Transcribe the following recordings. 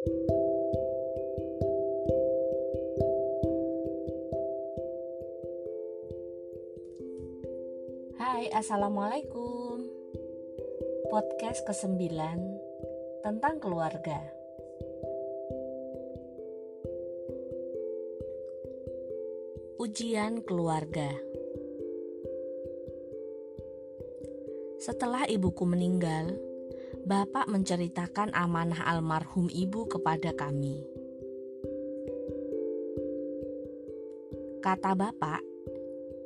Hai, Assalamualaikum. Podcast ke-9 Tentang keluarga. Ujian keluarga. Setelah ibuku meninggal, Bapak menceritakan amanah almarhum ibu kepada kami. Kata Bapak,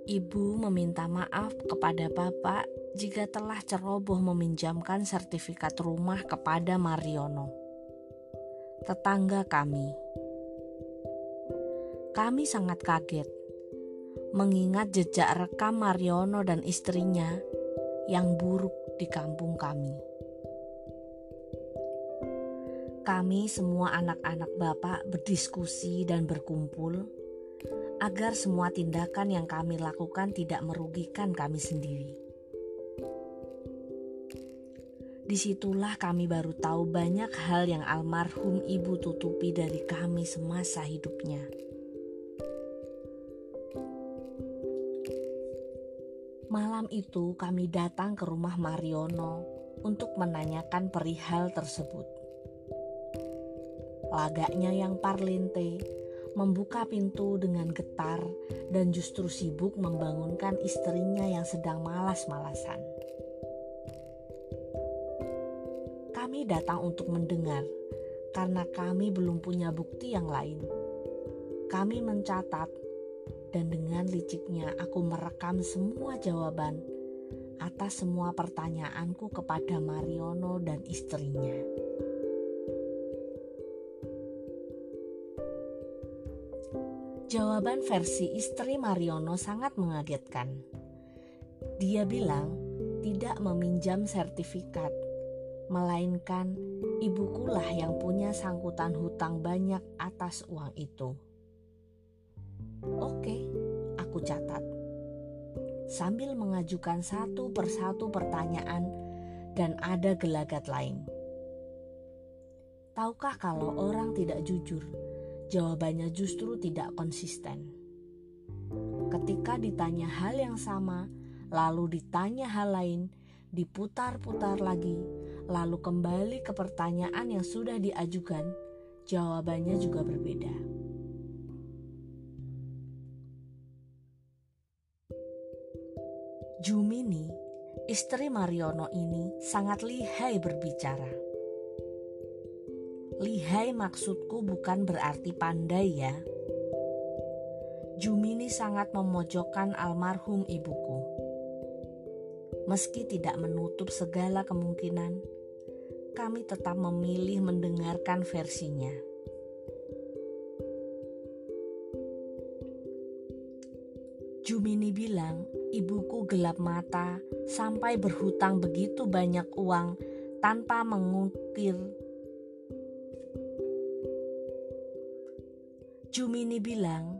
Ibu meminta maaf kepada Bapak jika telah ceroboh meminjamkan sertifikat rumah kepada Mariono, tetangga kami. Kami sangat kaget mengingat jejak rekam Mariono dan istrinya yang buruk di kampung kami. Kami semua anak-anak Bapak berdiskusi dan berkumpul agar semua tindakan yang kami lakukan tidak merugikan kami sendiri. Di situlah kami baru tahu banyak hal yang almarhum ibu tutupi dari kami semasa hidupnya. Malam itu kami datang ke rumah Mariono untuk menanyakan perihal tersebut. Lagaknya yang parlente membuka pintu dengan getar dan justru sibuk membangunkan istrinya yang sedang malas-malasan. Kami datang untuk mendengar karena kami belum punya bukti yang lain. Kami mencatat dan dengan liciknya aku merekam semua jawaban atas semua pertanyaanku kepada Mariono dan istrinya. Jawaban versi istri Mariono sangat mengagetkan. Dia bilang tidak meminjam sertifikat, melainkan ibukulah yang punya sangkutan hutang banyak atas uang itu. Oke, aku catat. Sambil mengajukan satu persatu pertanyaan dan ada gelagat lain. Tahukah kalau orang tidak jujur, jawabannya justru tidak konsisten. Ketika ditanya hal yang sama, lalu ditanya hal lain, diputar-putar lagi, lalu kembali ke pertanyaan yang sudah diajukan, jawabannya juga berbeda. Jumini, istri Mariono ini sangat lihai berbicara Lihai maksudku bukan berarti pandai ya. Jumini sangat memojokkan almarhum ibuku. Meski tidak menutup segala kemungkinan, kami tetap memilih mendengarkan versinya. Jumini bilang, ibuku gelap mata sampai berhutang begitu banyak uang tanpa mengukir Jumini bilang,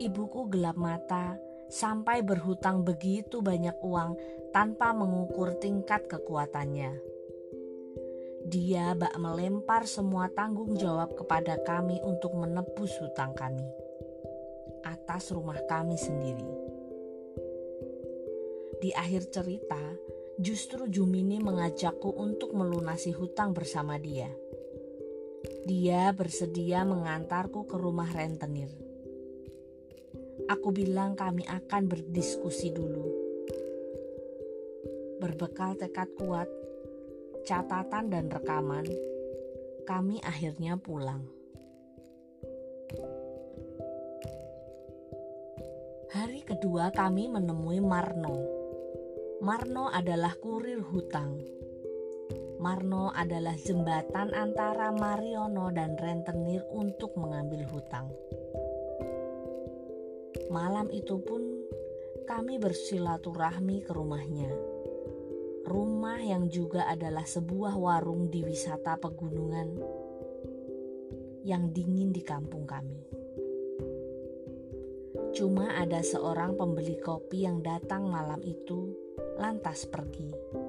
ibuku gelap mata sampai berhutang begitu banyak uang tanpa mengukur tingkat kekuatannya. Dia bak melempar semua tanggung jawab kepada kami untuk menebus hutang kami atas rumah kami sendiri. Di akhir cerita, justru Jumini mengajakku untuk melunasi hutang bersama dia. Dia bersedia mengantarku ke rumah rentenir. Aku bilang kami akan berdiskusi dulu. Berbekal tekad kuat, catatan dan rekaman, kami akhirnya pulang. Hari kedua kami menemui Marno. Marno adalah kurir hutang Marno adalah jembatan antara Mariono dan rentenir untuk mengambil hutang. Malam itu pun kami bersilaturahmi ke rumahnya. Rumah yang juga adalah sebuah warung di wisata pegunungan yang dingin di kampung kami. Cuma ada seorang pembeli kopi yang datang malam itu lantas pergi.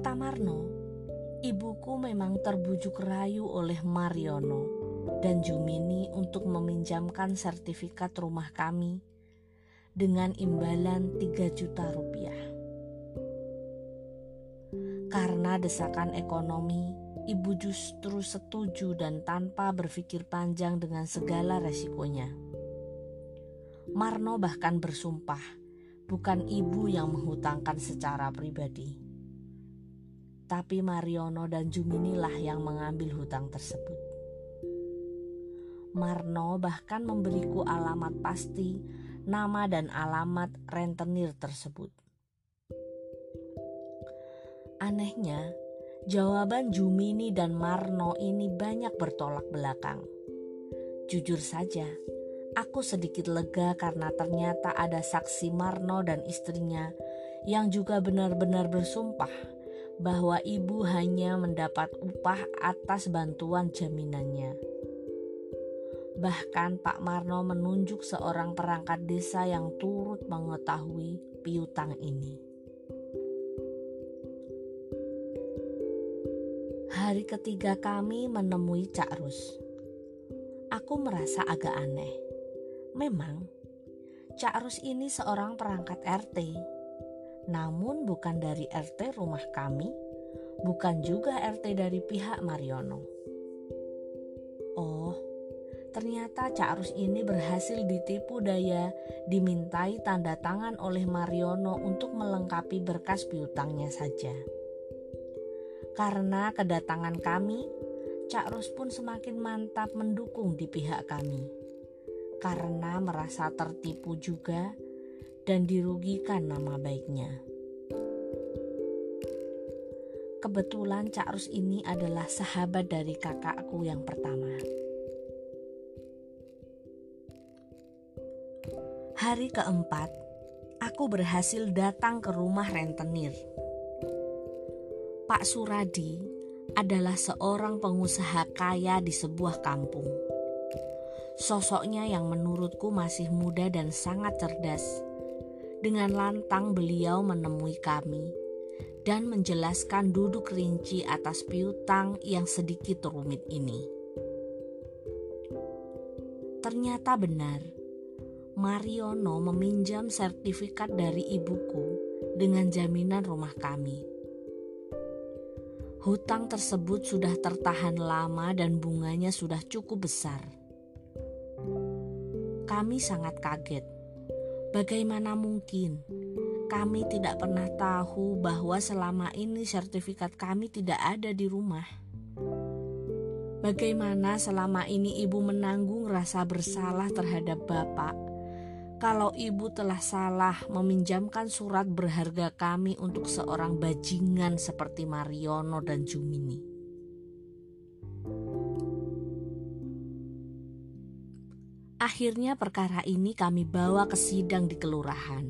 Kata Marno, ibuku memang terbujuk rayu oleh Mariono dan Jumini untuk meminjamkan sertifikat rumah kami dengan imbalan 3 juta rupiah. Karena desakan ekonomi, ibu justru setuju dan tanpa berpikir panjang dengan segala resikonya. Marno bahkan bersumpah, bukan ibu yang menghutangkan secara pribadi tapi Mariono dan Jumini lah yang mengambil hutang tersebut. Marno bahkan memberiku alamat pasti, nama dan alamat rentenir tersebut. Anehnya, jawaban Jumini dan Marno ini banyak bertolak belakang. Jujur saja, aku sedikit lega karena ternyata ada saksi Marno dan istrinya yang juga benar-benar bersumpah bahwa ibu hanya mendapat upah atas bantuan jaminannya. Bahkan Pak Marno menunjuk seorang perangkat desa yang turut mengetahui piutang ini. Hari ketiga kami menemui Cak Rus. Aku merasa agak aneh. Memang, Cak Rus ini seorang perangkat RT namun bukan dari RT rumah kami, bukan juga RT dari pihak Mariono. Oh, ternyata Cak Rus ini berhasil ditipu daya dimintai tanda tangan oleh Mariono untuk melengkapi berkas piutangnya saja. Karena kedatangan kami, Cak Rus pun semakin mantap mendukung di pihak kami. Karena merasa tertipu juga, dan dirugikan nama baiknya. Kebetulan Cak Rus ini adalah sahabat dari kakakku yang pertama. Hari keempat, aku berhasil datang ke rumah rentenir. Pak Suradi adalah seorang pengusaha kaya di sebuah kampung. Sosoknya yang menurutku masih muda dan sangat cerdas dengan lantang beliau menemui kami dan menjelaskan duduk rinci atas piutang yang sedikit rumit ini. Ternyata benar, Mariono meminjam sertifikat dari ibuku dengan jaminan rumah kami. Hutang tersebut sudah tertahan lama dan bunganya sudah cukup besar. Kami sangat kaget Bagaimana mungkin kami tidak pernah tahu bahwa selama ini sertifikat kami tidak ada di rumah? Bagaimana selama ini ibu menanggung rasa bersalah terhadap bapak? Kalau ibu telah salah meminjamkan surat berharga kami untuk seorang bajingan seperti Mariono dan Jumini. Akhirnya perkara ini kami bawa ke sidang di kelurahan.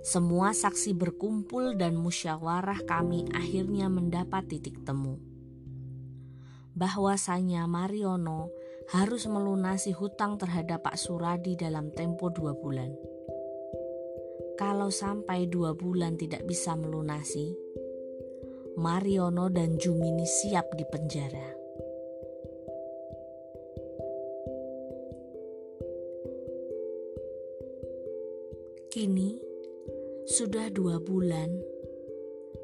Semua saksi berkumpul dan musyawarah kami akhirnya mendapat titik temu. Bahwasanya Mariono harus melunasi hutang terhadap Pak Suradi dalam tempo dua bulan. Kalau sampai dua bulan tidak bisa melunasi, Mariono dan Jumini siap di penjara. Kini sudah dua bulan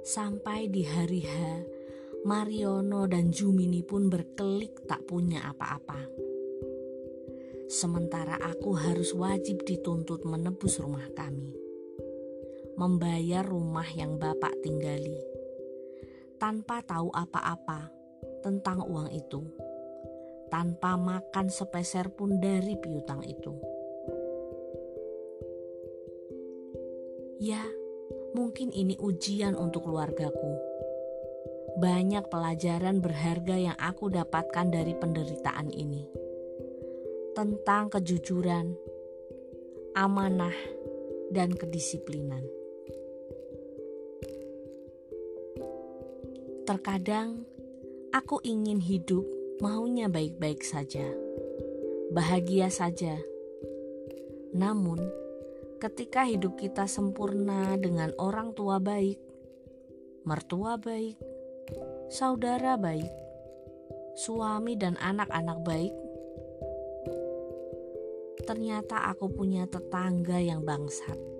sampai di hari H, Mariono dan Jumini pun berkelik tak punya apa-apa. Sementara aku harus wajib dituntut menebus rumah kami, membayar rumah yang bapak tinggali, tanpa tahu apa-apa tentang uang itu, tanpa makan sepeser pun dari piutang itu. Ya, mungkin ini ujian untuk keluargaku. Banyak pelajaran berharga yang aku dapatkan dari penderitaan ini tentang kejujuran, amanah, dan kedisiplinan. Terkadang aku ingin hidup maunya baik-baik saja, bahagia saja. Namun, ketika hidup kita sempurna dengan orang tua baik, mertua baik, saudara baik, suami dan anak-anak baik. Ternyata aku punya tetangga yang bangsat